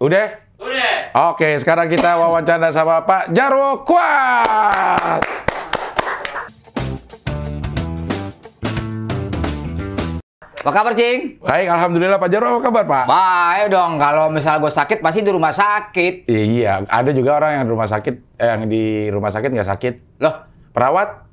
Udah? Udah. Oke, sekarang kita wawancara sama Pak Jarwo Kuat. Apa kabar, Cing? Baik, Alhamdulillah Pak Jarwo, apa kabar Pak? Baik dong, kalau misalnya gue sakit, pasti di rumah sakit. Iya, ada juga orang yang di rumah sakit, eh, yang di rumah sakit nggak sakit. Loh, Perawat?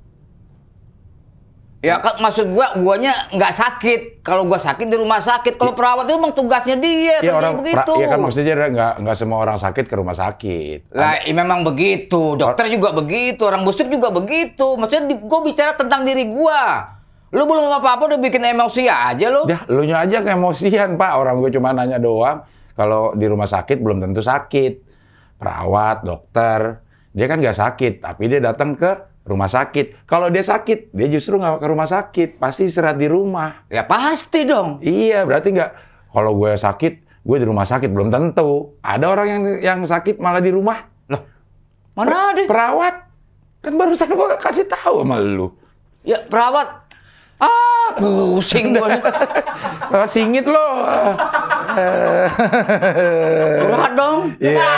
Ya kan maksud gua, guanya nggak sakit. Kalau gua sakit di rumah sakit. Kalau perawat itu emang tugasnya dia, Iya kerjanya orang, begitu. iya kan maksudnya nggak nggak semua orang sakit ke rumah sakit. Lah, iya memang begitu. Dokter juga begitu, orang busuk juga begitu. Maksudnya di, gua bicara tentang diri gua. Lu belum apa-apa udah bikin emosi aja lu. Ya, lu nya aja keemosian Pak. Orang gue cuma nanya doang. Kalau di rumah sakit belum tentu sakit. Perawat, dokter, dia kan nggak sakit, tapi dia datang ke rumah sakit. Kalau dia sakit, dia justru nggak ke rumah sakit, pasti istirahat di rumah. Ya pasti dong. Iya, berarti nggak. Kalau gue sakit, gue di rumah sakit belum tentu. Ada orang yang yang sakit malah di rumah. Loh, mana ada? Perawat, kan barusan gue kasih tahu sama lu. Ya perawat. Ah, pusing gua. nih. Oh, singit lo. Berat dong. Iya.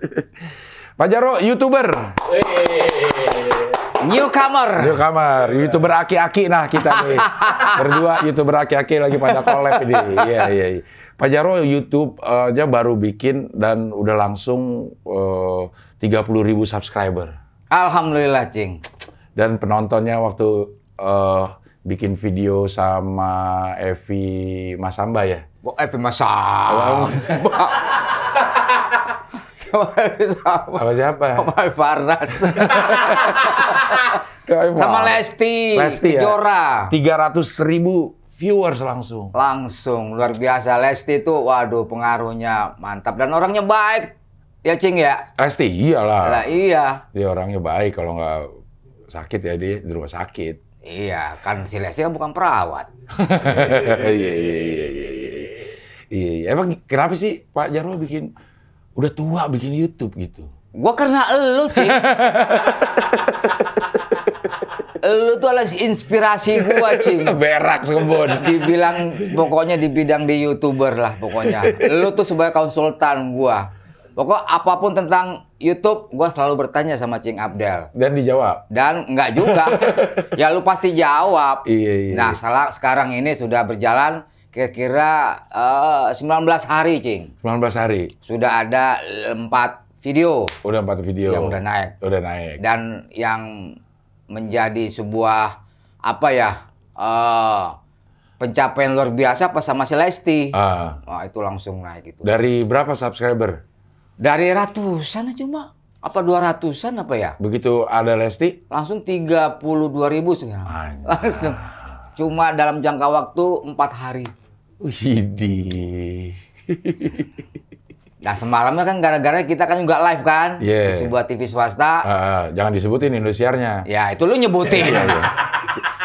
Pak Jaro, YouTuber. Newcomer. Yuk kamar, YouTuber aki-aki nah kita nih. Berdua YouTuber aki-aki lagi pada collab ini. Iya, iya, iya. Pak Jaro YouTube eh, aja baru bikin dan udah langsung eh, 30 ribu subscriber. Alhamdulillah, Cing. Dan penontonnya waktu eh, bikin video sama Evi Masamba ya. Bo, eh, masalah. Sama sama. Apa siapa? Sama Farnas. Sama Sama Lesti. Lesti ya? Kejora. 300 ribu viewers langsung. Langsung luar biasa Lesti itu waduh pengaruhnya mantap dan orangnya baik. Ya Cing ya. Lesti iyalah. Lah iya. Dia orangnya baik kalau nggak sakit ya dia di rumah sakit. Iya, kan si Lesti kan bukan perawat. Iya iya iya iya iya. Iya, iya. Emang kenapa sih Pak Jarwo bikin udah tua bikin YouTube gitu? Gua karena elu, Cing. elu tuh adalah inspirasi gua, Cing. Berak sekebun. dibilang pokoknya di bidang di youtuber lah pokoknya lu tuh sebagai konsultan gua pokok apa pun tentang YouTube gua selalu bertanya sama Cing Abdel Dan dijawab. dan enggak juga ya lu pasti jawab Iya iya. nah salah sekarang ini sudah berjalan kira-kira eh, 19 hari Cing 19 hari. sudah ada empat video Udah empat video. yang udah naik Udah naik. dan yang menjadi sebuah apa ya eh pencapaian luar biasa pas sama si Lesti. Ah, Wah itu langsung naik itu. dari berapa subscriber? Dari ratusan cuma apa dua ratusan apa ya? Begitu ada Lesti? Langsung 32 ribu sekarang. Anjay. Langsung. Cuma dalam jangka waktu empat hari. Widih. Nah semalamnya kan gara-gara kita kan juga live kan Iya. di sebuah TV swasta. Ah, jangan disebutin Indosiarnya. Ya itu lu nyebutin. Iya, iya.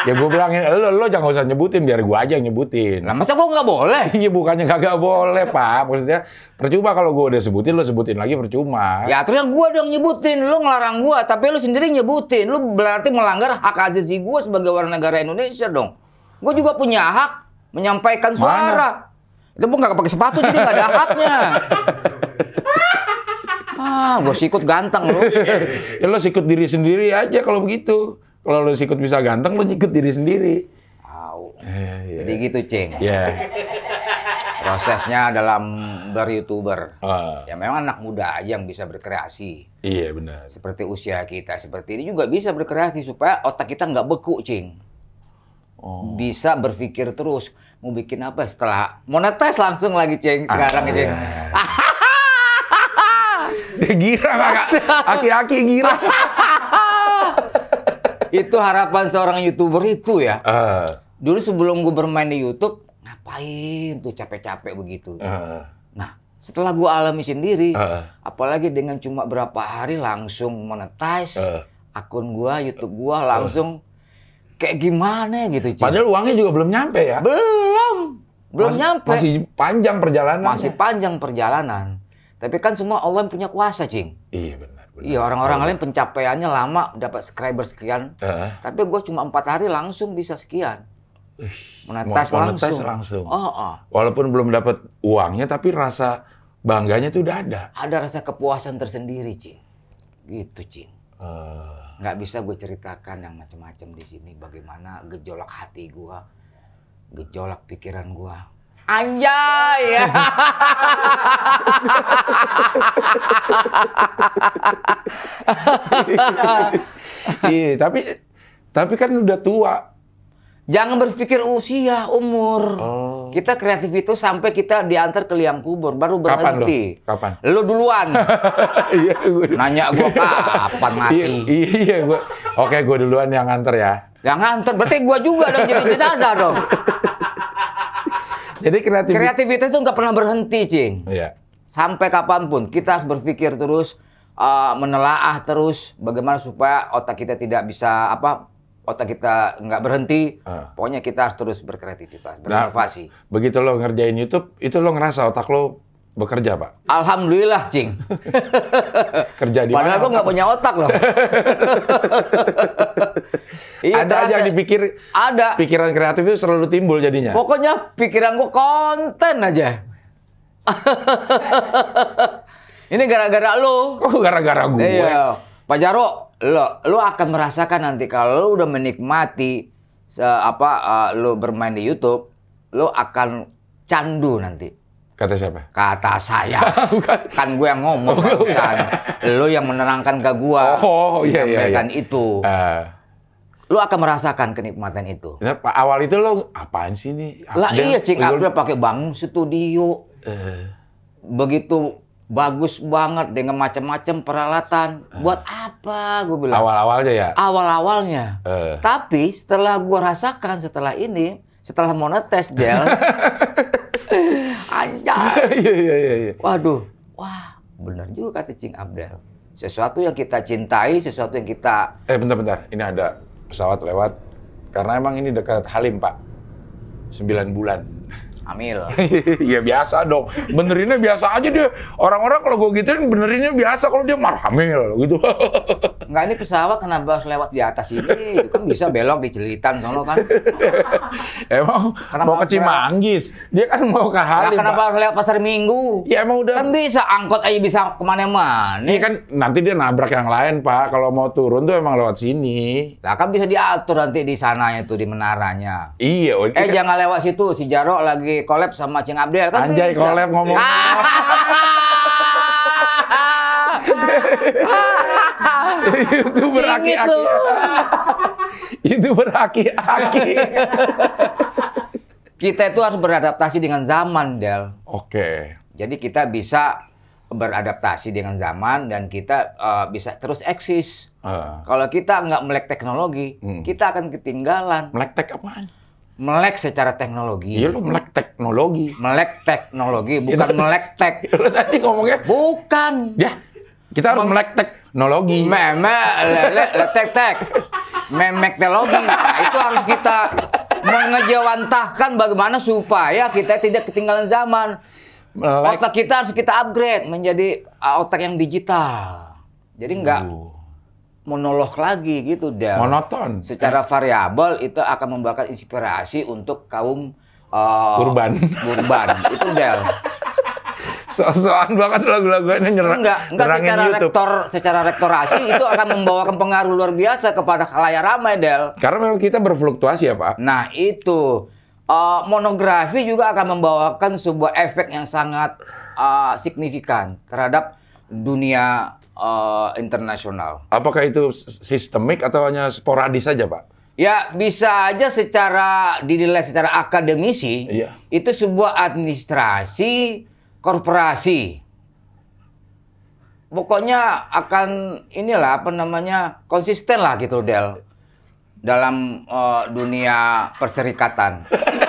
ya gue bilangin, lo, lo jangan usah nyebutin, biar gue aja yang nyebutin. Lah masa gua nggak boleh? Iya bukannya kagak boleh pak, maksudnya percuma kalau gue udah sebutin lo sebutin lagi percuma. Ya terusnya gua dong nyebutin, lu ngelarang gua, tapi lu sendiri nyebutin, lu berarti melanggar hak asasi gua sebagai warga negara Indonesia dong. Gua juga punya hak menyampaikan suara. Itu pun nggak pakai sepatu jadi nggak ada haknya. ah, gua sikut ganteng lu. ya lo sikut diri sendiri aja kalau begitu. Kalau lo sikut bisa ganteng, lo sikut diri sendiri. Tahu. Eh, iya. Jadi gitu, Cing. Ya. Prosesnya dalam beryoutuber. Ah, Ya memang anak muda aja yang bisa berkreasi. iya benar. Seperti usia kita seperti ini juga bisa berkreasi supaya otak kita nggak beku, Cing. Oh. bisa berpikir terus mau bikin apa setelah monetis langsung lagi ceng sekarang Ah, ini. iya. Dia gira kakak. Aki-aki gira. itu harapan seorang youtuber itu ya. Ah, Dulu sebelum gue bermain di YouTube ngapain tuh capek-capek begitu. ah, Nah setelah gue alami sendiri, ah, apalagi dengan cuma berapa hari langsung monetize ah. akun gua YouTube gua langsung kayak gimana gitu Cing. Padahal uangnya juga belum nyampe ya. belum belum Masih- nyampe Masih panjang perjalanan. masih panjang perjalanan. Tapi kan semua Allah yang punya kuasa, Cing. Iya benar. benar. Iya, orang-orang lain pencapaiannya lama, dapat subscriber sekian. Ah, Tapi gue cuma empat hari langsung bisa sekian. Monetis Mo- langsung. langsung. Oh, oh. Walaupun belum dapat uangnya, tapi rasa bangganya tuh udah ada. Ada rasa kepuasan tersendiri, Cing. Gitu, Cing. Eh, Nggak bisa gue ceritakan yang macam-macam di sini. Bagaimana gejolak hati gue, gejolak pikiran gue. Anjay! iya, tapi tapi kan udah tua. Jangan berpikir usia, umur. Oh. Kita kreatif itu sampai kita diantar ke liang kubur, baru Kapan lo? berhenti. Kapan? Lu duluan. Iya, Nanya gua kapan mati. Iya, iya gua. Oke, gua duluan yang nganter ya. Yang nganter, berarti gua juga dong jadi jenazah dong. Jadi kreatif. Kreativitas itu nggak pernah berhenti, Cing. Iya. Sampai kapan pun kita harus berpikir terus, uh, menelaah terus bagaimana supaya otak kita tidak bisa apa, otak kita nggak berhenti. Ah. Pokoknya kita harus terus berkreativitas, Nah, berinovasi. Begitu lo ngerjain YouTube, itu lo ngerasa otak lo bekerja, Pak. Alhamdulillah, Cing. Kerja di Padahal mana? gua nggak punya otak loh. Iya, ada aja yang dipikir Ada. pikiran kreatif itu selalu timbul jadinya. Pokoknya pikiran gua konten aja. Ini gara-gara lu. Oh, gara-gara gue. Iya. Pak Jaro, lo, lo akan merasakan nanti kalau lo udah menikmati se apa uh, lo bermain di YouTube, lo akan candu nanti. Kata siapa? Kata saya. Bukan. kan gue yang ngomong barusan. Lo yang menerangkan ke gua. Oh, iya, iya, Menyampaikan iya. itu. Eh, Lo akan merasakan kenikmatan itu. nah, awal itu lo apaan sih nih? Lah iya, Cing Abdul pakai bangun studio. Eh, Begitu bagus banget dengan macam-macam peralatan. Buat apa? Gue bilang. awal-awalnya ya. Awal-awalnya. Eh, Tapi setelah gua rasakan setelah ini, setelah mau ngetes gel, anjay. Iya, iya, iya, iya. Waduh, wah benar juga kata Cing Abdel. Sesuatu yang kita cintai, sesuatu yang kita Eh, bentar-bentar. Ini ada pesawat lewat. Karena emang ini dekat Halim, Pak. 9 bulan. Hamil. Iya biasa dong. Benerinnya biasa aja dia. Orang-orang kalau gue gituin benerinnya biasa kalau dia marah hamil gitu. Enggak ini pesawat kenapa harus lewat di atas ini? Itu kan bisa belok di Celitan sono kan. emang Kenapa mau ke Cimanggis. Dia kan mau ke Nah, Halim. kenapa Pak. harus lewat pasar Minggu? Ya emang udah. Kan bisa angkot aja bisa ke mana-mana. Ini kan nanti dia nabrak yang lain, Pak. Kalau mau turun tuh emang lewat sini. Lah kan bisa diatur nanti di sananya tuh di menaranya. Iya. oh, Eh kan- jangan lewat situ, si Jaro lagi collab sama Cing Abdel kan Anjay, bisa. collab ngomong. itu beraki-aki. itu beraki-aki. Kita itu harus beradaptasi dengan zaman, Del. Oke. Jadi kita bisa beradaptasi dengan zaman dan kita eh, bisa terus eksis. Eh, Kalau kita nggak melek teknologi, Hmm. kita akan ketinggalan. melek apaan? Melek secara teknologi. Iya lu melek teknologi. Melek teknologi, bukan Iya. melek tek. Lu tadi ngomongnya, Bukan. ya kita harus melek teknologi. Meme, lele, letek tek. Memek teknologi. Nah, itu harus kita mengejawantahkan bagaimana supaya kita tidak ketinggalan zaman. Melek. Otak kita harus kita upgrade menjadi uh, otak yang digital. Jadi nggak Uh, monolog lagi gitu, Del. monoton. Secara variabel itu akan membawakan inspirasi untuk kaum uh, Urban. urban. itu Del. So-soan banget lagu-lagunya nyerang. Enggak, enggak secara YouTube. rektor, secara rektorasi itu akan membawakan pengaruh luar biasa kepada khalayak ramai, Del. Karena memang kita berfluktuasi ya Pak. Nah, itu Uh, monografi juga akan membawakan sebuah efek yang sangat uh, signifikan terhadap dunia uh, internasional. Apakah itu sistemik atau hanya sporadis saja Pak? Ya, bisa aja secara dinilai secara akademisi Iya. itu sebuah administrasi korporasi. Pokoknya akan inilah apa namanya konsisten lah gitu Del dalam eh, dunia perserikatan.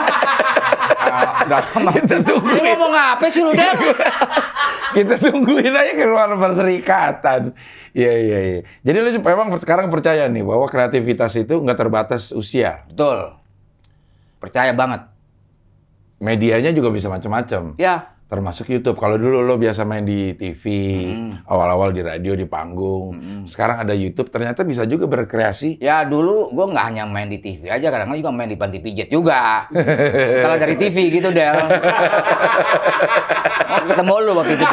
Dalam Kita tungguin. Ini ngomong apa sih lu Del? kita tungguin aja keluar perserikatan. Iya iya iya. Jadi lu memang sekarang percaya nih bahwa kreativitas itu nggak terbatas usia. Betul. Percaya banget. Medianya juga bisa macam-macam. Ya, termasuk YouTube. Kalau dulu lo biasa main di TV, Hmm. awal-awal di radio, di panggung. Sekarang ada YouTube, ternyata bisa juga berkreasi. Ya dulu gue nggak hanya main di TV aja, kadang-kadang juga main di panti pijat juga. Setelah dari TV gitu Del. Mau ketemu lu waktu itu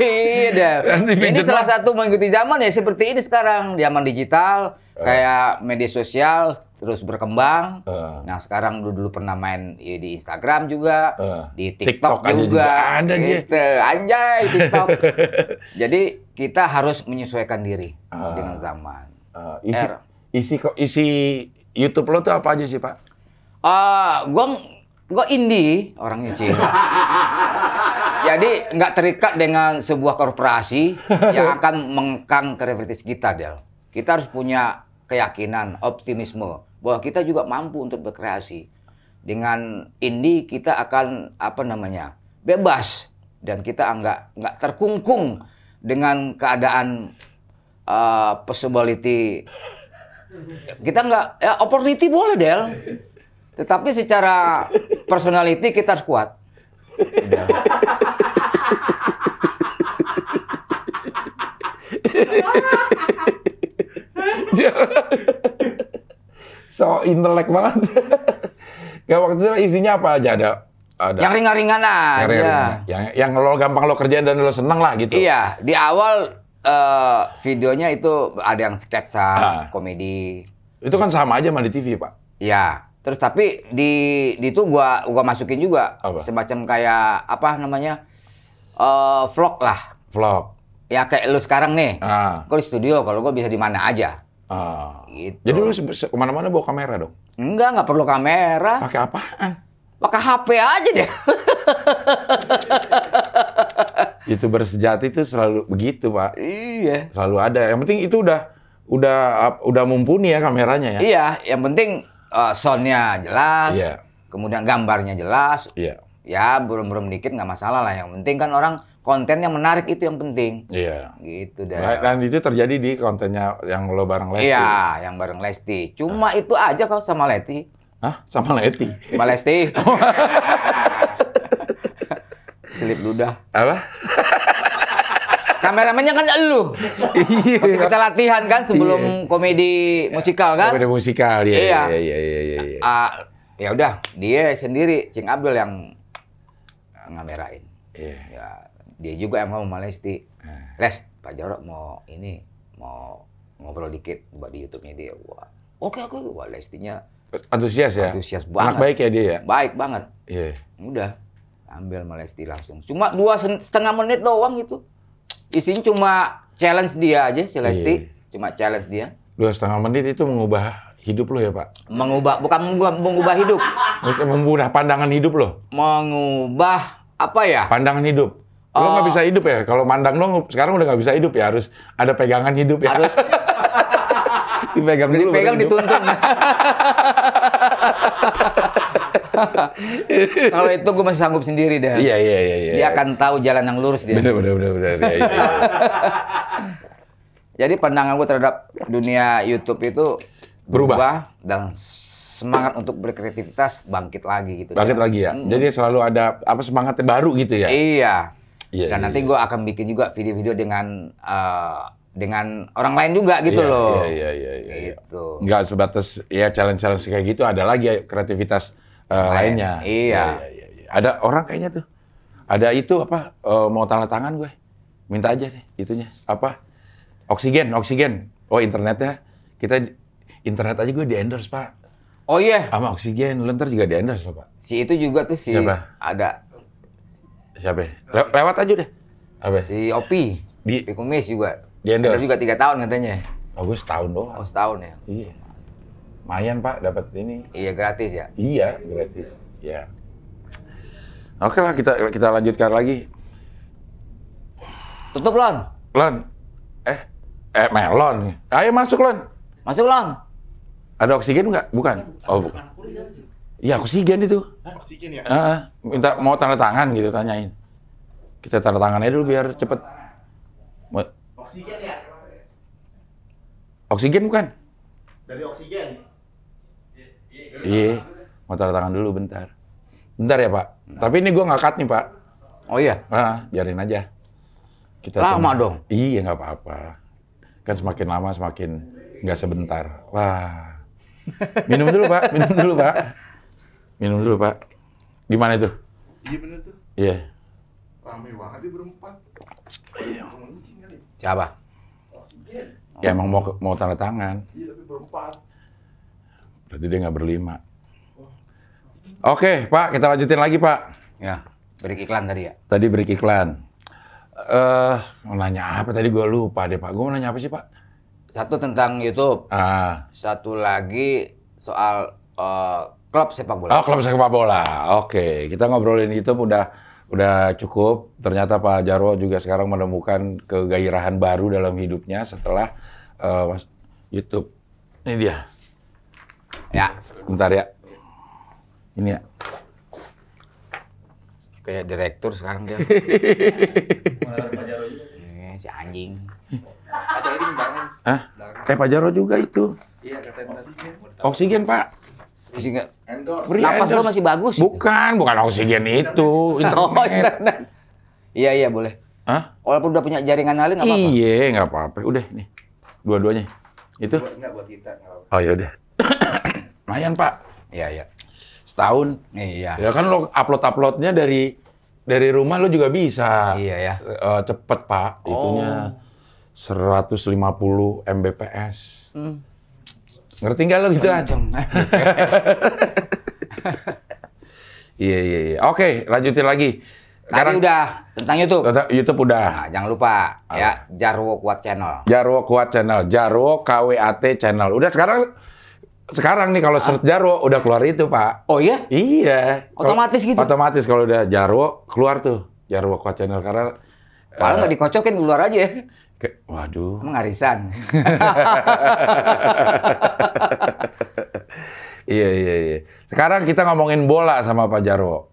iya Ini salah satu mengikuti zaman ya seperti ini sekarang. Zaman digital, kayak media sosial terus berkembang. Eh, Nah sekarang dulu, dulu pernah main ya, di Instagram juga, eh. di TikTok TikTok, juga. juga ada dia. Gitu. Anjay TikTok. Jadi kita harus menyesuaikan diri Ah. dengan zaman. Eh, isi, R. isi kok isi YouTube lo tuh apa aja sih Pak? Ah, gua gua indie orangnya sih. Jadi nggak terikat dengan sebuah korporasi yang akan mengkang kreativitas kita, Del. Kita harus punya keyakinan, optimisme bahwa kita juga mampu untuk berkreasi. Dengan indie kita akan apa namanya bebas dan kita nggak nggak terkungkung dengan keadaan uh, possibility kita nggak ya opportunity boleh Del tetapi secara personality kita harus kuat Udah. so intelek banget. Gak waktu itu isinya apa aja ada? Ada. yang ringan-ringan aja yang, ringan. yang yang lo gampang lo kerjain dan lo seneng lah gitu. iya di awal eh, videonya itu ada yang sketsa Ah. komedi Itu kan sama aja sama di TV Pak. ya terus tapi di di itu gua gua masukin juga Apa? semacam kayak apa namanya eh, vlog lah Vlog. ya kayak lu sekarang nih Ah, Gua di studio kalau gua bisa di mana aja ah. gitu Jadi lu ke mana-mana bawa kamera dong? enggak nggak perlu kamera Pakai apaan? pakai HP aja deh Youtuber sejati itu selalu begitu Pak. iya Selalu ada. Yang penting itu udah udah udah mumpuni ya kameranya ya. Iya, yang penting eh, soundnya jelas, Iya. kemudian gambarnya jelas. Iya. Ya, belum-belum dikit nggak masalah lah. Yang penting kan orang kontennya menarik itu yang penting. Iya. Gitu dah. Dan itu terjadi di kontennya yang lo bareng Lesti. Iya, yang bareng Lesti. Cuma itu aja kau sama Lesti. Hah? Sama Leti? Mbak Lesti. Selip ludah. Apa? Kameramennya kan lu. Iya. Waktu kita latihan kan sebelum komedi musikal kan. Komedi musikal, ya. Iya. Iya, iya, iya, iya. iya. Ah, ya udah, dia sendiri Cing Abdul yang ngamerain. Iya. Ya, dia juga yang mau sama Lesti. Nah. Les, Pak Jarot mau ini, mau ngobrol dikit buat di YouTube-nya dia. Wah, oke oke, wah Lestinya Antusias ya? antusias Anak banget. baik ya dia ya? Baik banget. Iya. Udah, ambil sama Lesti langsung. Cuma dua setengah menit doang itu. Isinya cuma challenge dia aja, si Lesti. Iya. Cuma challenge dia. Dua setengah menit itu mengubah hidup lo ya Pak? Mengubah, bukan mengubah, mengubah hidup. Mengubah pandangan hidup lo? Mengubah, apa ya? Pandangan hidup? Lo nggak bisa hidup ya? Kalau mandang dong sekarang udah nggak bisa hidup ya? Harus ada pegangan hidup ya? Harus dipegang dulu. dipegang, dituntun. Kalau itu gue masih sanggup sendiri dah. Iya, iya, iya. iya. Dia akan tahu jalan yang lurus dia. Bener, bener, bener, bener. Iya, iya, iya. Jadi pandangan gue terhadap dunia YouTube itu Berubah. berubah, dan semangat untuk berkreativitas bangkit lagi gitu. Bangkit dah. lagi ya? Mm. Jadi selalu ada apa semangatnya baru gitu ya? Iya. Iya, Dan iya, nanti iya. gue akan bikin juga video-video dengan eh, dengan orang lain juga gitu Iya, loh. Iya, iya, iya. iya, iya. Gitu. Nggak sebatas ya challenge-challenge kayak gitu, ada lagi ya kreativitas eh, Lain. lainnya. Iya. iya, iya. Ada orang kayaknya tuh. Ada itu apa eh, mau tanda tangan gue. Minta aja deh itunya. Apa? Oksigen, oksigen. Oh, internetnya kita internet aja gue di endorse, Pak. Oh iya, Sama oksigen, lu ntar juga di endorse loh, Pak. si itu juga tuh si Siapa? ada Siapa? Le- lewat aja deh. Apa? si Opi, Di Opi Kumis juga. di endorse. Endorse juga tiga tahun katanya. Oh, gue setahun doang. Oh setahun ya? Iya. Lumayan, Pak, dapat ini. Iya gratis ya. Iya, gratis. Ya. Oke lah, kita kita lanjutkan lagi. Tutup Lon, Lon. Eh, eh melon. Ayo masuk, Lon. masuk Lon. Ada oksigen nggak? Bukan. Oh, bukan. Iya, oksigen itu. Oksigen ya? Heeh. minta mau tanda tangan gitu tanyain. Kita tanda tangan aja dulu biar cepet. Mau- Oksigen ya? Oksigen bukan? Dari oksigen. Iya. Mau tanda tangan dulu bentar. Bentar ya Pak. Tapi ini gua nggak cut nih Pak. Oh iya. Ah, biarin aja. Kita Lama tunggu. dong. Iya nggak apa-apa. Kan semakin lama semakin nggak sebentar. Wah. Minum dulu Pak. Minum dulu Pak. Minum dulu Pak. Gimana itu? Iya bener tuh. Iya. Rame banget dia berempat. Iya. Siapa? Ya emang mau mau tanda tangan. Iya tapi berempat. Berarti dia nggak berlima. Oke, Pak, kita lanjutin lagi, Pak. Ya, beri iklan tadi ya. Tadi break iklan. Eh, mau nanya apa tadi gue lupa deh, Pak. Gue mau nanya apa sih, Pak? Satu tentang YouTube, Ah, satu lagi soal eh, klub sepak bola. oh, klub sepak bola. Oke, kita ngobrolin YouTube udah udah cukup. Ternyata Pak Jarwo juga sekarang menemukan kegairahan baru dalam hidupnya setelah mas- YouTube. Ini dia. Ya, Bentar ya. Ini ya. kayak direktur sekarang dia. Eh, si anjing. Hah? Eh, Pak Jarwo juga itu. Iya katanya tadi. Oksigen, Pak. Juga, Endorse. Napas endorse. lo masih bagus. Bukan, bukan oksigen itu, Oh, internet. Iya, iya boleh. Hah? Walaupun udah punya jaringan lain nggak apa-apa. Iya, nggak apa-apa. Udah nih, dua-duanya. Itu? Enggak buat kita enggak apa. Oh ya udah. Lumayan Pak, Iya, iya. setahun. Iya. Ya kan lo upload-uploadnya dari dari rumah lo juga bisa. Iya ya. Eh, cepet Pak, itunya 150 Mbps. Hmm. Ngerti nggak lo gitu kan? Kenceng. Iya iya iya. Oke, lanjutin lagi. Tadi udah tentang YouTube. YouTube udah. Nah, jangan lupa ya Jarwo Kuat Channel. Jarwo Kuat Channel, Jarwo KWAT Channel. Udah sekarang sekarang nih kalau search Jarwo udah keluar itu Pak. Oh iya? Iya. Kalau- Otomatis gitu? Otomatis kalau udah Jarwo keluar tuh Jarwo Kuat Channel karena Padahal nggak dikocokin keluar aja. Ke- waduh. Emang arisan. Iya iya iya. Sekarang kita ngomongin bola sama Pak Jarwo.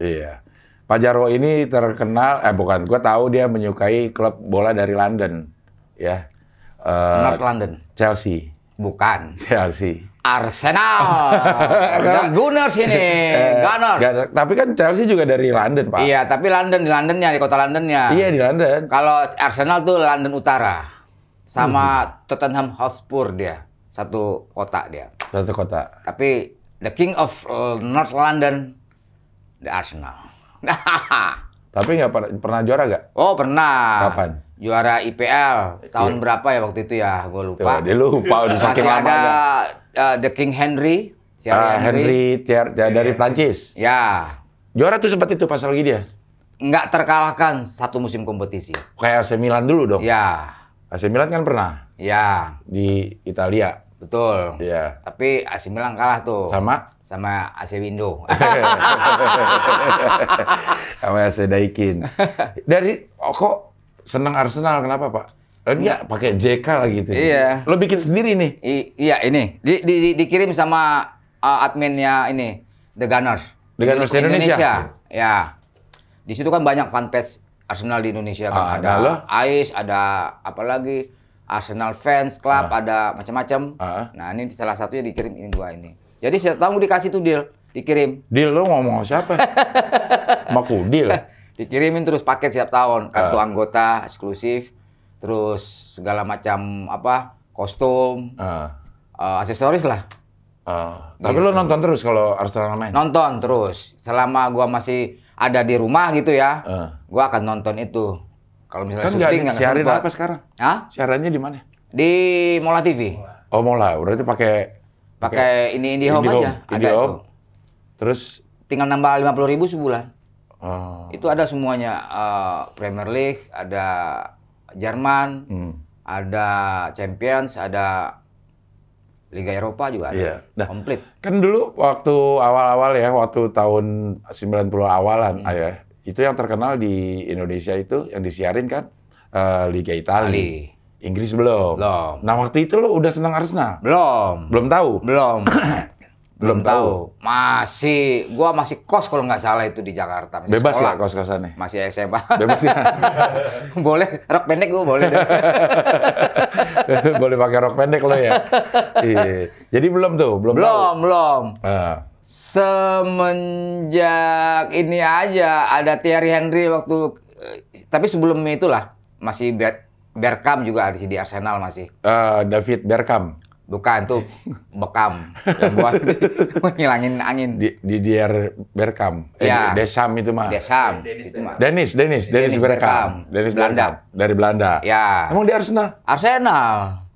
Iya. Pak Jarwo ini terkenal eh bukan, gua tahu dia menyukai klub bola dari London. Ya. Eh, North London. Chelsea. Bukan. Chelsea. Arsenal. The Gunners ini. Eh, Gunners. nggak ada- tapi kan Chelsea juga dari London, Pak. Iya, tapi London di Londonnya, di kota Londonnya. Iya di London. Kalau Arsenal tuh London Utara. Sama Tottenham Hotspur dia. Satu kota dia. Satu kota. Tapi the king of North London, the Arsenal. Tapi nggak pernah, pernah juara nggak? oh pernah. Kapan? Juara IPL tahun Iya. berapa ya waktu itu ya? Gue lupa. Coba, dia lupa udah Masih saking ada. Uh, the King Henry. Thierry Ah, Henry Thier, ya, dari Prancis. Ya, Juara tuh sempat itu pas lagi dia. nggak terkalahkan satu musim kompetisi. Kayak AC Milan dulu dong. Ya, AC Milan kan pernah ya, di Italia. betul. Iya. Tapi AC Milan kalah tuh Sama sama AC Window. sama AC Daikin. Dari oh, kok seneng Arsenal kenapa, Pak? Eh, Enggak, pakai JK lagi itu. Iya. Lo bikin sendiri nih. I- iya ini di, di- di- dikirim sama uh, adminnya ini The Gunners. The Gunners Indonesia? Ya. Di situ kan banyak fanpage Arsenal di Indonesia kan Ah, ada ada lo? AIS, ada apa lagi Arsenal Fans Club, Ah. ada macam-macam. Ah. Nah, ini salah satunya dikirim ini dua ini. Jadi saya tahu dikasih tuh deal, dikirim. Deal lo ngomong siapa? Sama Kudil. Dikirimin terus paket setiap tahun, kartu Ah. anggota eksklusif, terus segala macam apa? kostum, Ah, uh, aksesoris lah. ah. Tapi Gitu. lo nonton terus kalau Arsenal main? nonton terus selama gua masih ada di rumah gitu ya Ah. gua akan nonton itu kalau misalnya Kan syuting nggak siarin apa sekarang? Hah? Siarannya di mana? di Mola TV Oh Mola, berarti pakai pakai ini IndiHome IndiHome, aja ada IndiHome. itu terus tinggal nambah lima puluh ribu sebulan oh, itu ada semuanya eh, Premier League ada Jerman hmm, ada Champions ada Liga Eropa juga ada Iya. Nah. komplit kan dulu waktu awal-awal ya, waktu tahun 90 awalan Hmm. ayah, itu yang terkenal di Indonesia itu yang disiarin kan eh, Liga Italia. Ali Inggris belum. belum Nah waktu itu lo udah senang Arsenal? belum Belum tahu? Belum. Belum tahu. Masih, gua masih kos kalau nggak salah itu di Jakarta. Masih Bebas sekolah. ya kos-kosannya? Masih SMA. Bebas ya? boleh, rok pendek gua boleh. Boleh pakai rok pendek lo ya? Iya. Jadi belum tuh? Belum, tahu? belum, belum. Ah. Semenjak ini aja ada Thierry Henry waktu eh, tapi sebelum itulah masih Ber Bergkamp juga ada di Arsenal masih. Eh, David Bergkamp. Bukan tuh Bekam yang buat ngilangin angin. Di, Didier Bergkamp. Eh, Ya. Desam itu mah. Desam Dennis itu mah. Dennis, Dennis, Dennis. Bergkamp. Dennis Belanda. Bergkamp. Dari Belanda. Ya. Emang di Arsenal? Arsenal.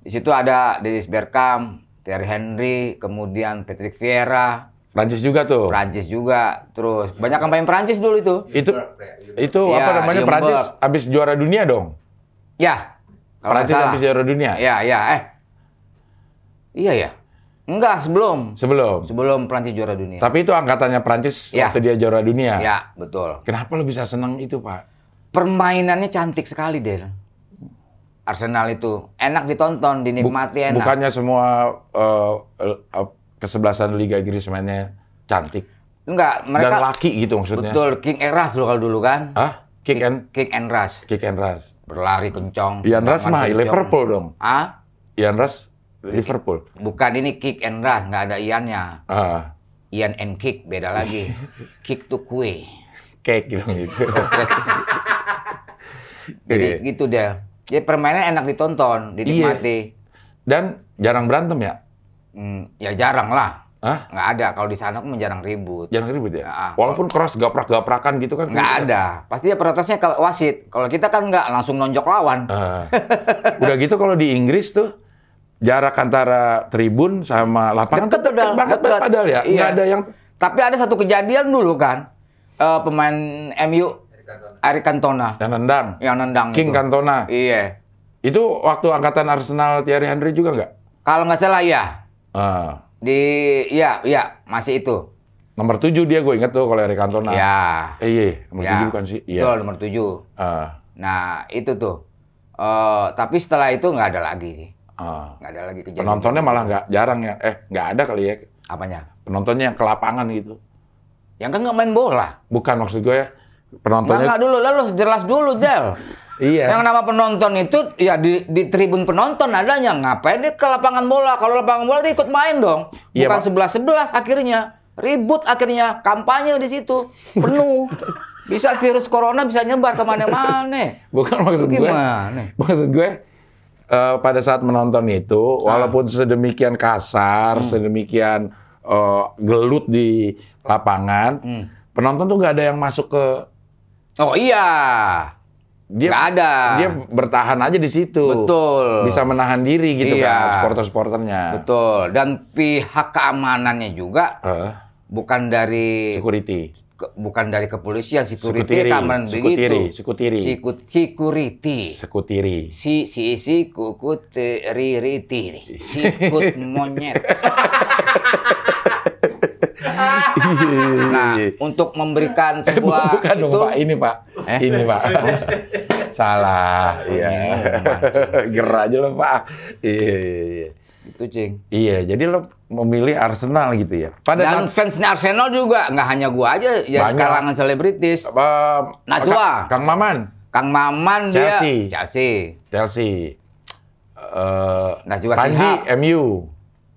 Di situ ada Dennis Bergkamp, Thierry Henry, kemudian Patrick Vieira, Prancis juga tuh. Prancis juga. Terus banyak pemain Prancis dulu itu. Itu itu Iya, apa namanya Ljungberg. Prancis habis juara dunia dong. Ya. Prancis habis juara dunia. Ya, ya. Eh. Iya ya. Enggak, sebelum. Sebelum. Sebelum Prancis juara dunia. Tapi itu angkatannya Prancis Ya. waktu dia juara dunia. Ya, betul. Kenapa lo bisa senang itu, Pak? Permainannya cantik sekali, Del. Arsenal itu enak ditonton, dinikmati enak. Bukannya semua eh, eh, kesebelasan Liga Inggris mainnya cantik Enggak, dan mereka laki gitu maksudnya. betul King and Rush dulu kalau dulu kan. Hah? Kick and Kick and Rush. kick and rush. Berlari kencong. Ian Rush mah kencong. Liverpool dong. Ah? Ian Rush Liverpool. Bukan ini kick and rush, nggak ada Iannya. Ah, Ian and kick beda lagi. kick to kue. cake gitu gitu. Jadi Iya. gitu deh. Jadi permainan enak ditonton, dinikmati. Dan jarang berantem ya? Hmm, ya jarang lah. Hah? Nggak ada. Kalau di sana aku jarang ribut. Jarang ribut ya? Ah, Walaupun keras gaprak-gaprakan gitu kan. Nggak ada. Pasti dia protesnya ke wasit. Kalau kita kan nggak langsung nonjok lawan. Ah. Udah gitu kalau di Inggris tuh jarak antara tribun sama lapangan Deket, deket padahal. banget Deket. padahal ya. Iya. Nggak ada yang Tapi ada satu kejadian dulu kan. Eh, pemain MU Eric Cantona yang nendang. yang nendang King itu. Cantona. Iya. Itu waktu angkatan Arsenal Thierry Henry juga nggak? Kalau nggak salah ya. Ah. Di iya, iya, masih itu. Nomor 7 dia gue inget tuh kalau Eric Cantona. Ya. Eh, iya, nomor Ya. 7 bukan sih? Iya. Betul, nomor 7. Ah, Nah, itu tuh. Eh, tapi setelah itu nggak ada lagi sih. Ah. Nggak ada lagi kejadian. Penontonnya malah nggak jarang ya. Eh, nggak ada kali ya. Apanya? Penontonnya yang ke lapangan gitu. Yang kan nggak main bola. Bukan maksud gue ya. Penontonnya nggak dulu, lalu jelas dulu, Del. iya. Yang nama penonton itu ya di, di tribun penonton adanya. Ngapain dia ke lapangan bola? Kalau lapangan bola dia ikut main dong. Iya, Bukan sebelas-sebelas akhirnya. Ribut akhirnya. Kampanye di situ. Penuh. Bisa virus corona bisa nyebar ke mana-mana. Bukan maksud gue. Gimana? Maksud gue eh, pada saat menonton itu Ah. walaupun sedemikian kasar, Hmm. sedemikian eh, gelut di lapangan, Hmm. penonton tuh nggak ada yang masuk ke Oh iya. dia Nggak ada. dia bertahan aja di situ. Betul. Bisa menahan diri gitu Iya. kan supporter-supporternya. Betul. Dan pihak keamanannya juga Eh, bukan dari security. Ke- bukan dari kepolisian, security Sekutiri, keamanan sekutiri, begitu. sekutiri. Sikut, security. Sekutiri. Si si si kukut ririti. Sikut monyet. Nah, untuk memberikan Eh, sebuah bukan dong, itu Pak. Ini, Pak. Eh? Ini, Pak. Salah. Iya. Ini, Ger aja lo, Pak. Iya, iya, iya. Itu cing. Iya, jadi lo memilih Arsenal gitu ya. Pada Dan saat fansnya Arsenal juga nggak hanya gua aja, ya Banyak. kalangan selebritis. eh, Najwa. Kang, Kang Maman, Kang Maman Chelsea. dia Chelsea. Chelsea. Eh, Najwa Panji. MU.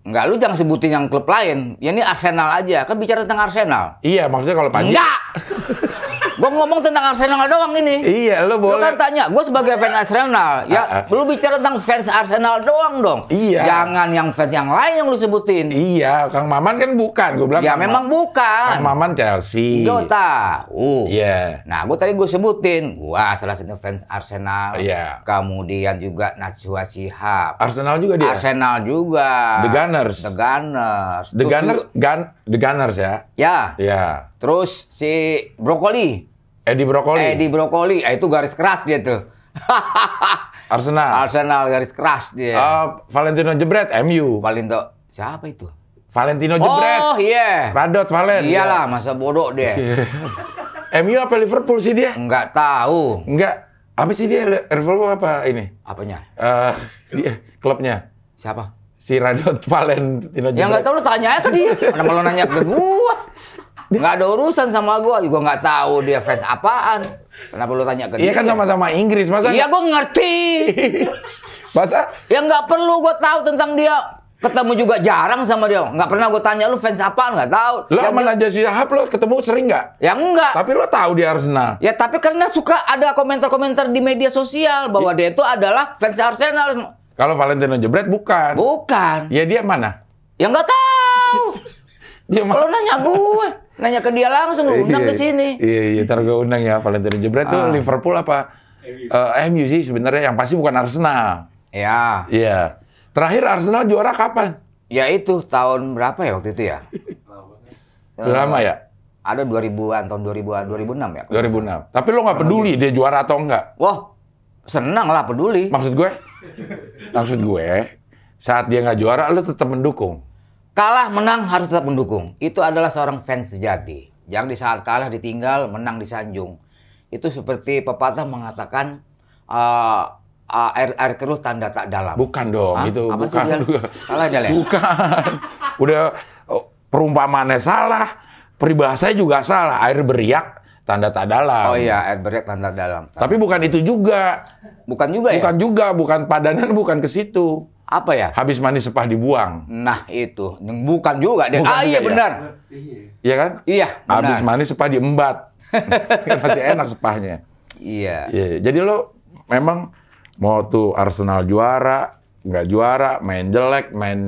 Enggak, lu jangan sebutin yang klub lain. Ya ini Arsenal aja. Kan bicara tentang Arsenal. Iya, maksudnya kalau Panji. Enggak! gua ngomong tentang Arsenal doang ini. Iya, lo Lu boleh. kan tanya, gue sebagai fans Arsenal, ya Ah, ah. lu bicara tentang fans Arsenal doang dong. Iya. Jangan yang fans yang lain yang lu sebutin. Iya, Kang Maman kan bukan. Gue bilang ya Kang memang Ma- bukan. Kang Maman Chelsea. Gue tahu. Iya. Nah, gue tadi gue sebutin, gua salah satu fans Arsenal. Iya. Kemudian juga Najwa Shihab. Arsenal juga dia. Arsenal juga. The Gunners. The Gunners. The Tuh, Gunner, tuh- Gun, The Gunners ya. Ya. Iya. Terus si Brokoli. Eddie Brokoli. Eddie Brokoli. Ah, itu garis keras dia tuh. Arsenal. Arsenal garis keras dia. Eh, Valentino Jebret, MU. Valento. Siapa itu? Valentino Jebret. Oh iya. Radot Valen. Iyalah, masa bodoh dia. MU apa Liverpool sih dia? Enggak tahu. Enggak. Apa sih dia? Liverpool apa ini? Apanya? Eh, dia klubnya. Siapa? Si Radot Valentino Jebret. Ya nggak tahu lu tanya aja ke dia. Kenapa lu nanya ke gua? Nggak ada urusan sama gua, juga nggak tahu dia fans apaan. Kenapa lu tanya ke Iya dia? kan sama-sama Inggris. Masa Iya gua ngerti. masa Ya nggak perlu gua tahu tentang dia. Ketemu juga jarang sama dia. Nggak pernah gue tanya lu fans apaan, nggak tahu. Lo Ya, sama dia- Najwa Shihab lo ketemu sering nggak? Ya enggak. Tapi lo tahu dia Arsenal. Ya tapi karena suka ada komentar-komentar di media sosial bahwa dia itu adalah fans Arsenal. Kalau Valentino Jebret bukan. Bukan. Ya dia mana? Ya nggak tahu. Dia Kalau nanya gue, nanya ke dia langsung, lu undang ke sini. Iya, iya, ntar gue undang ya Valentino Jebret tuh Ah. Liverpool apa? Eh, MU sih sebenarnya yang pasti bukan Arsenal. Ya, Iya. Terakhir Arsenal juara kapan? ya itu tahun berapa ya waktu itu ya? Lama ya? Ada 2000-an, tahun 2000-an, 2006 ya? 2006. Tapi lo nggak peduli dia juara atau enggak? Wah, senang lah peduli. Maksud gue? Maksud gue, saat dia nggak juara, lo tetap mendukung. Kalah, menang, harus tetap mendukung. Itu adalah seorang fans sejati. Yang di saat kalah ditinggal, menang disanjung. Itu seperti pepatah mengatakan, eh, eh, air, air keruh tanda tak dalam. Bukan dong, Hah? itu Apa sih, bukan. Del? Salah, ya? Bukan. Udah oh, perumpamaannya salah, peribahasanya juga salah. Air beriak, tanda tak dalam. Oh iya, air beriak tanda dalam. Tapi bukan itu juga. Bukan juga ya? Bukan juga, bukan padanan, bukan ke situ. Apa ya? Habis manis sepah dibuang. Nah itu, bukan juga. Bukan ah juga iya ya? benar. Iya kan? Iya, benar. Habis manis sepah diembat. Masih enak sepahnya. Iya. Iya, jadi lo memang mau tuh Arsenal juara, nggak juara, main jelek, main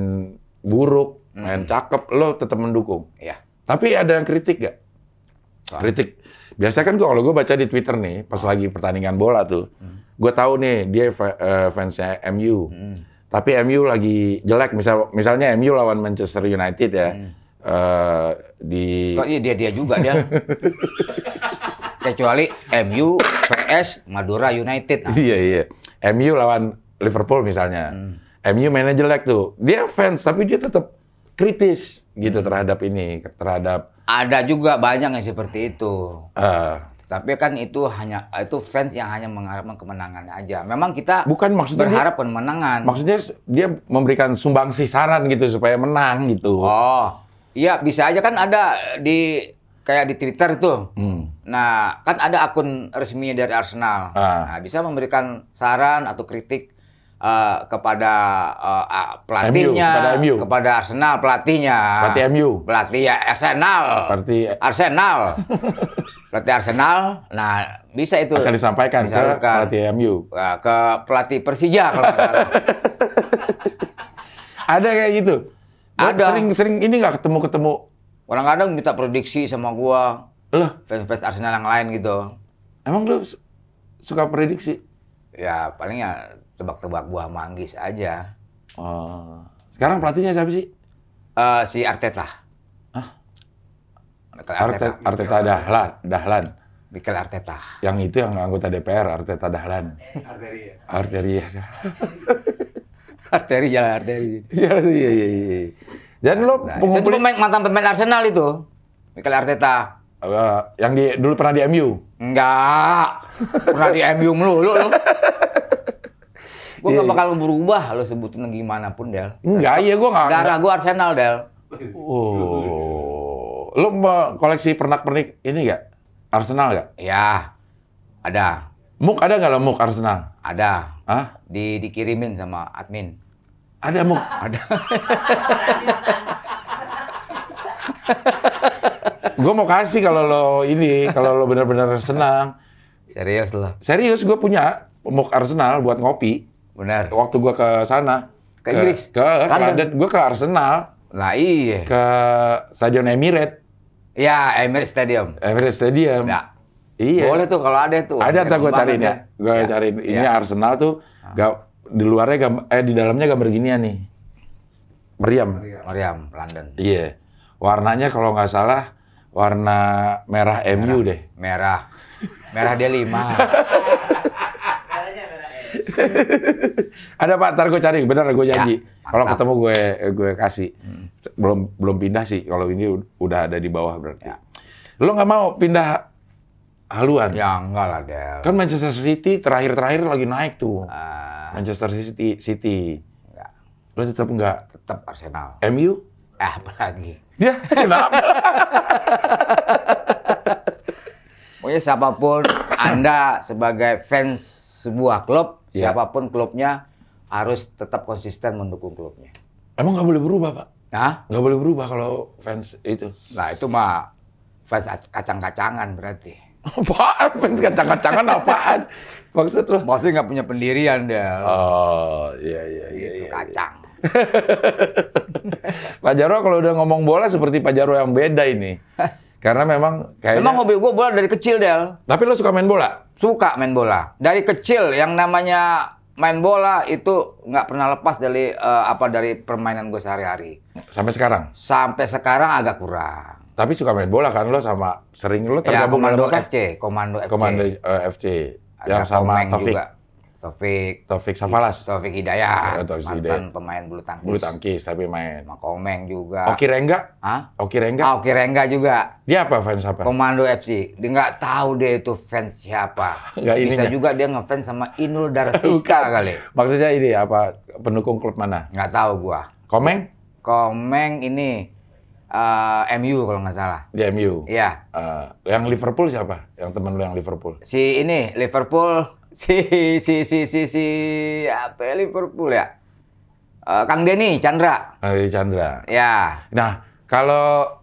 buruk, main cakep, lo tetap mendukung. Iya. Tapi ada yang kritik gak? Soal? Kritik. Biasanya kan gua kalau gue baca di Twitter nih, pas lagi pertandingan bola tuh, gue tahu nih dia eh, fansnya MU. Hmm. Tapi MU lagi jelek, misal misalnya MU lawan Manchester United ya, eh, di Kok iya dia dia juga dia. Kecuali MU vs Madura United. Nah, Iya iya. MU lawan Liverpool misalnya. MU mainnya jelek tuh. Dia fans tapi dia tetap kritis gitu terhadap ini, terhadap ada juga banyak yang seperti itu. eh, Tapi kan itu hanya itu fans yang hanya mengharapkan kemenangan aja. Memang kita bukan maksudnya dia, berharap kemenangan. maksudnya dia memberikan sumbangsi saran gitu supaya menang gitu. Oh, iya bisa aja kan ada di kayak di Twitter itu. Hmm. Nah, kan ada akun resminya dari Arsenal. Ah. Nah, bisa memberikan saran atau kritik eh, kepada ah, pelatihnya, kepada MU. kepada Arsenal pelatihnya. Pelatih MU. Pelatih ya Arsenal. Berarti Arsenal. pelatih Arsenal. Nah, bisa itu akan disampaikan ke Disalurkan. pelatih MU. Nah, ke pelatih Persija kalau salah. Ada kayak gitu. Ada. Sering-sering ini nggak ketemu-ketemu. Kadang-kadang minta prediksi sama gua, Loh, fans-fans Arsenal yang lain gitu. emang lu su- suka prediksi? Ya, paling ya tebak-tebak buah manggis aja. Oh. Sekarang pelatihnya siapa sih? Eh, si Arteta. Arteta, Arteta. Arteta Dahlan, Dahlan. Mikel Arteta. Yang itu yang anggota DPR, Arteta Dahlan. Arteria. Arteria. Arteri jalan arteri. Iya, iya, iya, iya. Dan lo Nah, itu pemain mantan pemain Arsenal itu. Mikel Arteta. eh, yang di dulu pernah di MU. Enggak. Pernah di MU melulu lu. Gue Iya, gak iya. bakal berubah lo sebutin gimana pun, Del. Enggak, iya gua nggak. Darah gue Arsenal, Del. Oh. Lo mau koleksi pernak-pernik ini nggak? Arsenal nggak? Ya, ada. Muk ada nggak lo muk Arsenal? Ada. Hah? Di, dikirimin sama admin. Ada muk? Ada. Gue mau kasih kalau lo ini, kalau lo benar-benar senang. Serius loh. Serius, gue punya muk Arsenal buat ngopi. Benar. Waktu gue ke sana. Ke Inggris? Ke, ke London? London. Gue ke Arsenal. Lah iya. Ke Stadion Emirates. Ya, Emirates Stadium. Emirates Stadium. Ya. Iya. Boleh tuh kalau ada tuh. Ada ntar gue cariin ya. Gue Ya. cariin. Ini Ya. Arsenal tuh ga- di luarnya gambar, eh di dalamnya gambar ginian nih. Meriam. Meriam, London. Iya. Warnanya kalau nggak salah warna merah, MU deh. Merah. Merah dia lima. Ada Pak, ntar gue cari. Bener gue janji. Ya, kalau ketemu gue gue kasih. Belum belum pindah sih. Kalau ini ud- udah ada di bawah berarti. Ya. Lo nggak mau pindah haluan? ya enggak lah, Del. Kan Manchester City terakhir-terakhir lagi naik tuh. Ah, Manchester City, City. enggak. Lo tetap nggak? Tetap Arsenal. MU? Eh, apa lagi? Ya, kenapa? Pokoknya siapa pun Anda sebagai fans sebuah klub, Ya. siapa pun klubnya harus tetap konsisten mendukung klubnya. Emang nggak boleh berubah, Pak? Hah? Nggak boleh berubah kalau fans itu. Nah itu mah fans ac- kacang-kacangan berarti. Apaan? Fans kacang-kacangan apaan? Maksud lo? Maksudnya nggak punya pendirian dia. Oh, iya, iya, iya. gitu, iya. kacang. Pak Jarwo kalau udah ngomong bola seperti Pak Jarwo yang beda ini. Karena memang kayaknya... Emang hobi gue bola dari kecil, Del. Tapi lo suka main bola? Suka main bola. Dari kecil yang namanya main bola itu nggak pernah lepas dari eh, apa dari permainan gue sehari-hari. Sampai sekarang? Sampai sekarang agak kurang. Tapi suka main bola kan lo sama sering lo Ya, tergabung Komando dalam apa? FC, Komando FC. Komando eh, FC Ada yang sama Taufik. juga. Taufik. Taufik Safalas. Taufik Hidayat. Ya, Taufik mantan Hidayat. pemain bulu tangkis. Bulu tangkis tapi main. Sama Komeng juga. Oki Rengga? Hah? Oki Rengga? Ah, Oki Rengga juga. Dia apa fans apa? Komando FC. Dia nggak tahu dia itu fans siapa. Nggak Bisa ininya. juga dia ngefans sama Inul Daratista kali. Maksudnya ini apa? Pendukung klub mana? Nggak tahu gua. Komeng? Komeng ini eh, MU kalau nggak salah. Di MU. Iya. Eh, yang Liverpool siapa? Yang temen lo yang Liverpool? Si ini Liverpool si si si si si apa ya, Liverpool ya? Eh, Kang Denny Chandra. Eh, Chandra. Ya. Nah, kalau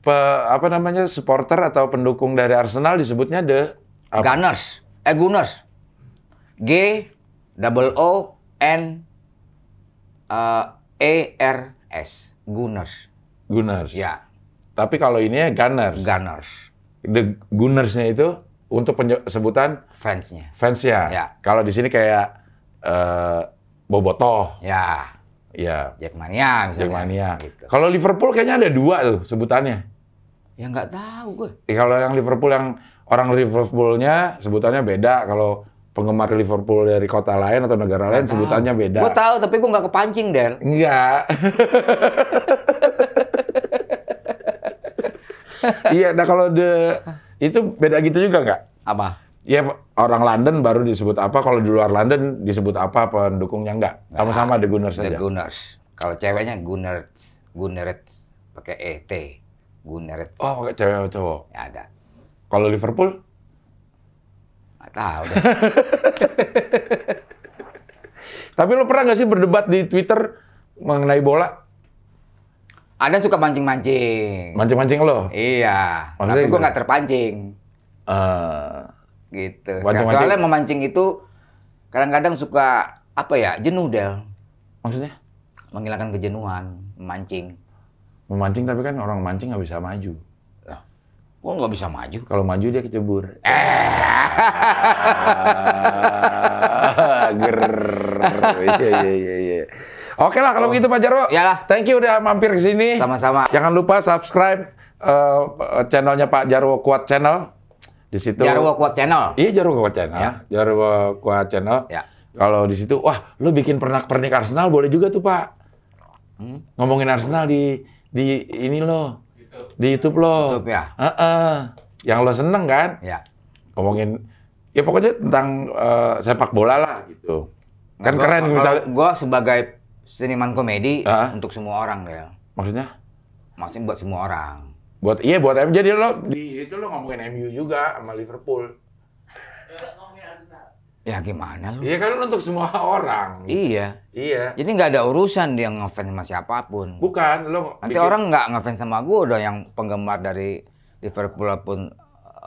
pe- apa namanya supporter atau pendukung dari Arsenal disebutnya the apa? Gunners. Eh Gunners. G double O N eh, E R S. Gunners. Gunners. Ya, Tapi kalau ini ya Gunners. Gunners. The Gunnersnya itu untuk sebutan Fansnya. fansnya. Ya. Kalau di sini kayak eh, Bobotoh, Ya, ya Jackmania misalnya. Jackmania. Gitu. Kalau Liverpool kayaknya ada dua tuh sebutannya. Ya nggak tahu gue. Eh, kalau yang Liverpool yang orang Liverpoolnya sebutannya beda. Kalau penggemar Liverpool dari kota lain atau negara lain sebutannya beda. Gue tahu tapi gue nggak kepancing Del. Enggak. iya, nah kalau the itu beda gitu juga nggak? Apa? Ya orang London baru disebut apa, kalau di luar London disebut apa pendukungnya enggak? Sama-sama The Gunners The saja. Gunners. Kalau ceweknya Gunners, Gunners pakai E T. Gunners. Oh, pakai cewek atau cowok. Ya ada. Kalau Liverpool? Nggak tahu. Tapi lo pernah nggak sih berdebat di Twitter mengenai bola? Ada suka mancing-mancing. Mancing-mancing lo? Iya. Maksudnya tapi gue nggak terpancing. Eh, Gitu. Mancing-mancing. Soalnya memancing itu kadang-kadang suka apa ya jenuh Del. maksudnya? Menghilangkan kejenuhan, memancing. Memancing tapi kan orang mancing nggak bisa maju. Kok nggak bisa maju? Kalau maju dia kecebur. Eh. Ger. Iya iya iya iya. Oke lah kalau begitu Pak Jarwo. Yalah. Thank you udah mampir ke sini. Sama-sama. Jangan lupa subscribe eh, channelnya Pak Jarwo Kuat Channel. Di situ. Jarwo Kuat Channel. Iya Jarwo Kuat Channel. Ya. Jarwo Kuat Channel. Ya. Kalau di situ, wah, lu bikin pernak-pernik Arsenal boleh juga tuh Pak. Hmm? Ngomongin Arsenal di di ini lo, di YouTube lo. YouTube ya? Heeh. Yang lo seneng kan? Ya. Ngomongin, ya pokoknya tentang eh, sepak bola lah gitu. Kan keren misalnya. Gue sebagai seniman komedi Ah. untuk semua orang Del. Maksudnya? Maksudnya buat semua orang. Buat iya buat MU jadi lo di itu lo ngomongin MU juga sama Liverpool. Ya gimana lu? Iya kan lo untuk semua orang. Iya. Iya. Jadi nggak ada urusan dia ngefans sama siapa pun. Bukan lo Nanti bikin- orang nggak ngefans sama gue udah yang penggemar dari Liverpool pun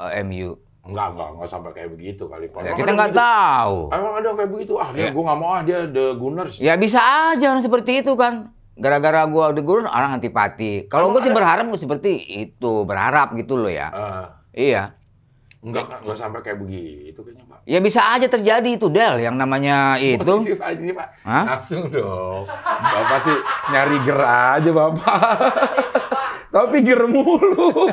eh, MU. Enggak enggak enggak sampai kayak begitu kali Pak. Ya, kita ada nggak begitu? tahu. Emang ada kayak begitu? Ah, dia Iya. gua nggak mau ah dia the Gunners. Ya bisa aja orang seperti itu kan. Gara-gara gua udah gurun orang antipati. Kalau gue sih ada- berharap seperti itu, berharap gitu loh ya. Eh, Iya. enggak enggak sampai kayak begitu kayaknya, Pak. Ya bisa aja terjadi itu Del yang namanya itu. Positif aja ini, Pak. Hah? Langsung dong. Bapak sih nyari ger aja, Bapak. Tapi ger mulu.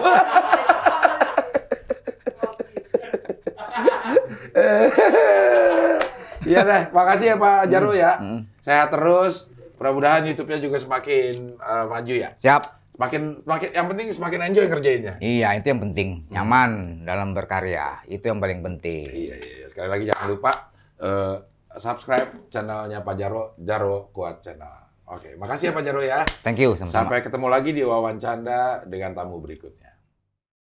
Iya deh, makasih ya Pak Jarwo ya. Hmm. Sehat terus. Mudah-mudahan YouTube-nya juga semakin eh, maju ya. Siap. Semakin, semakin, yang penting semakin enjoy kerjainnya. Iya, itu yang penting. Nyaman dalam berkarya. Itu yang paling penting. Iya, iya, iya. Sekali lagi jangan lupa eh, subscribe channelnya Pak Jarwo, Jarwo Kuat Channel. Oke, makasih ya Pak Jarwo ya. Thank you sama-sama. Sampai ketemu lagi di wawancara dengan tamu berikutnya.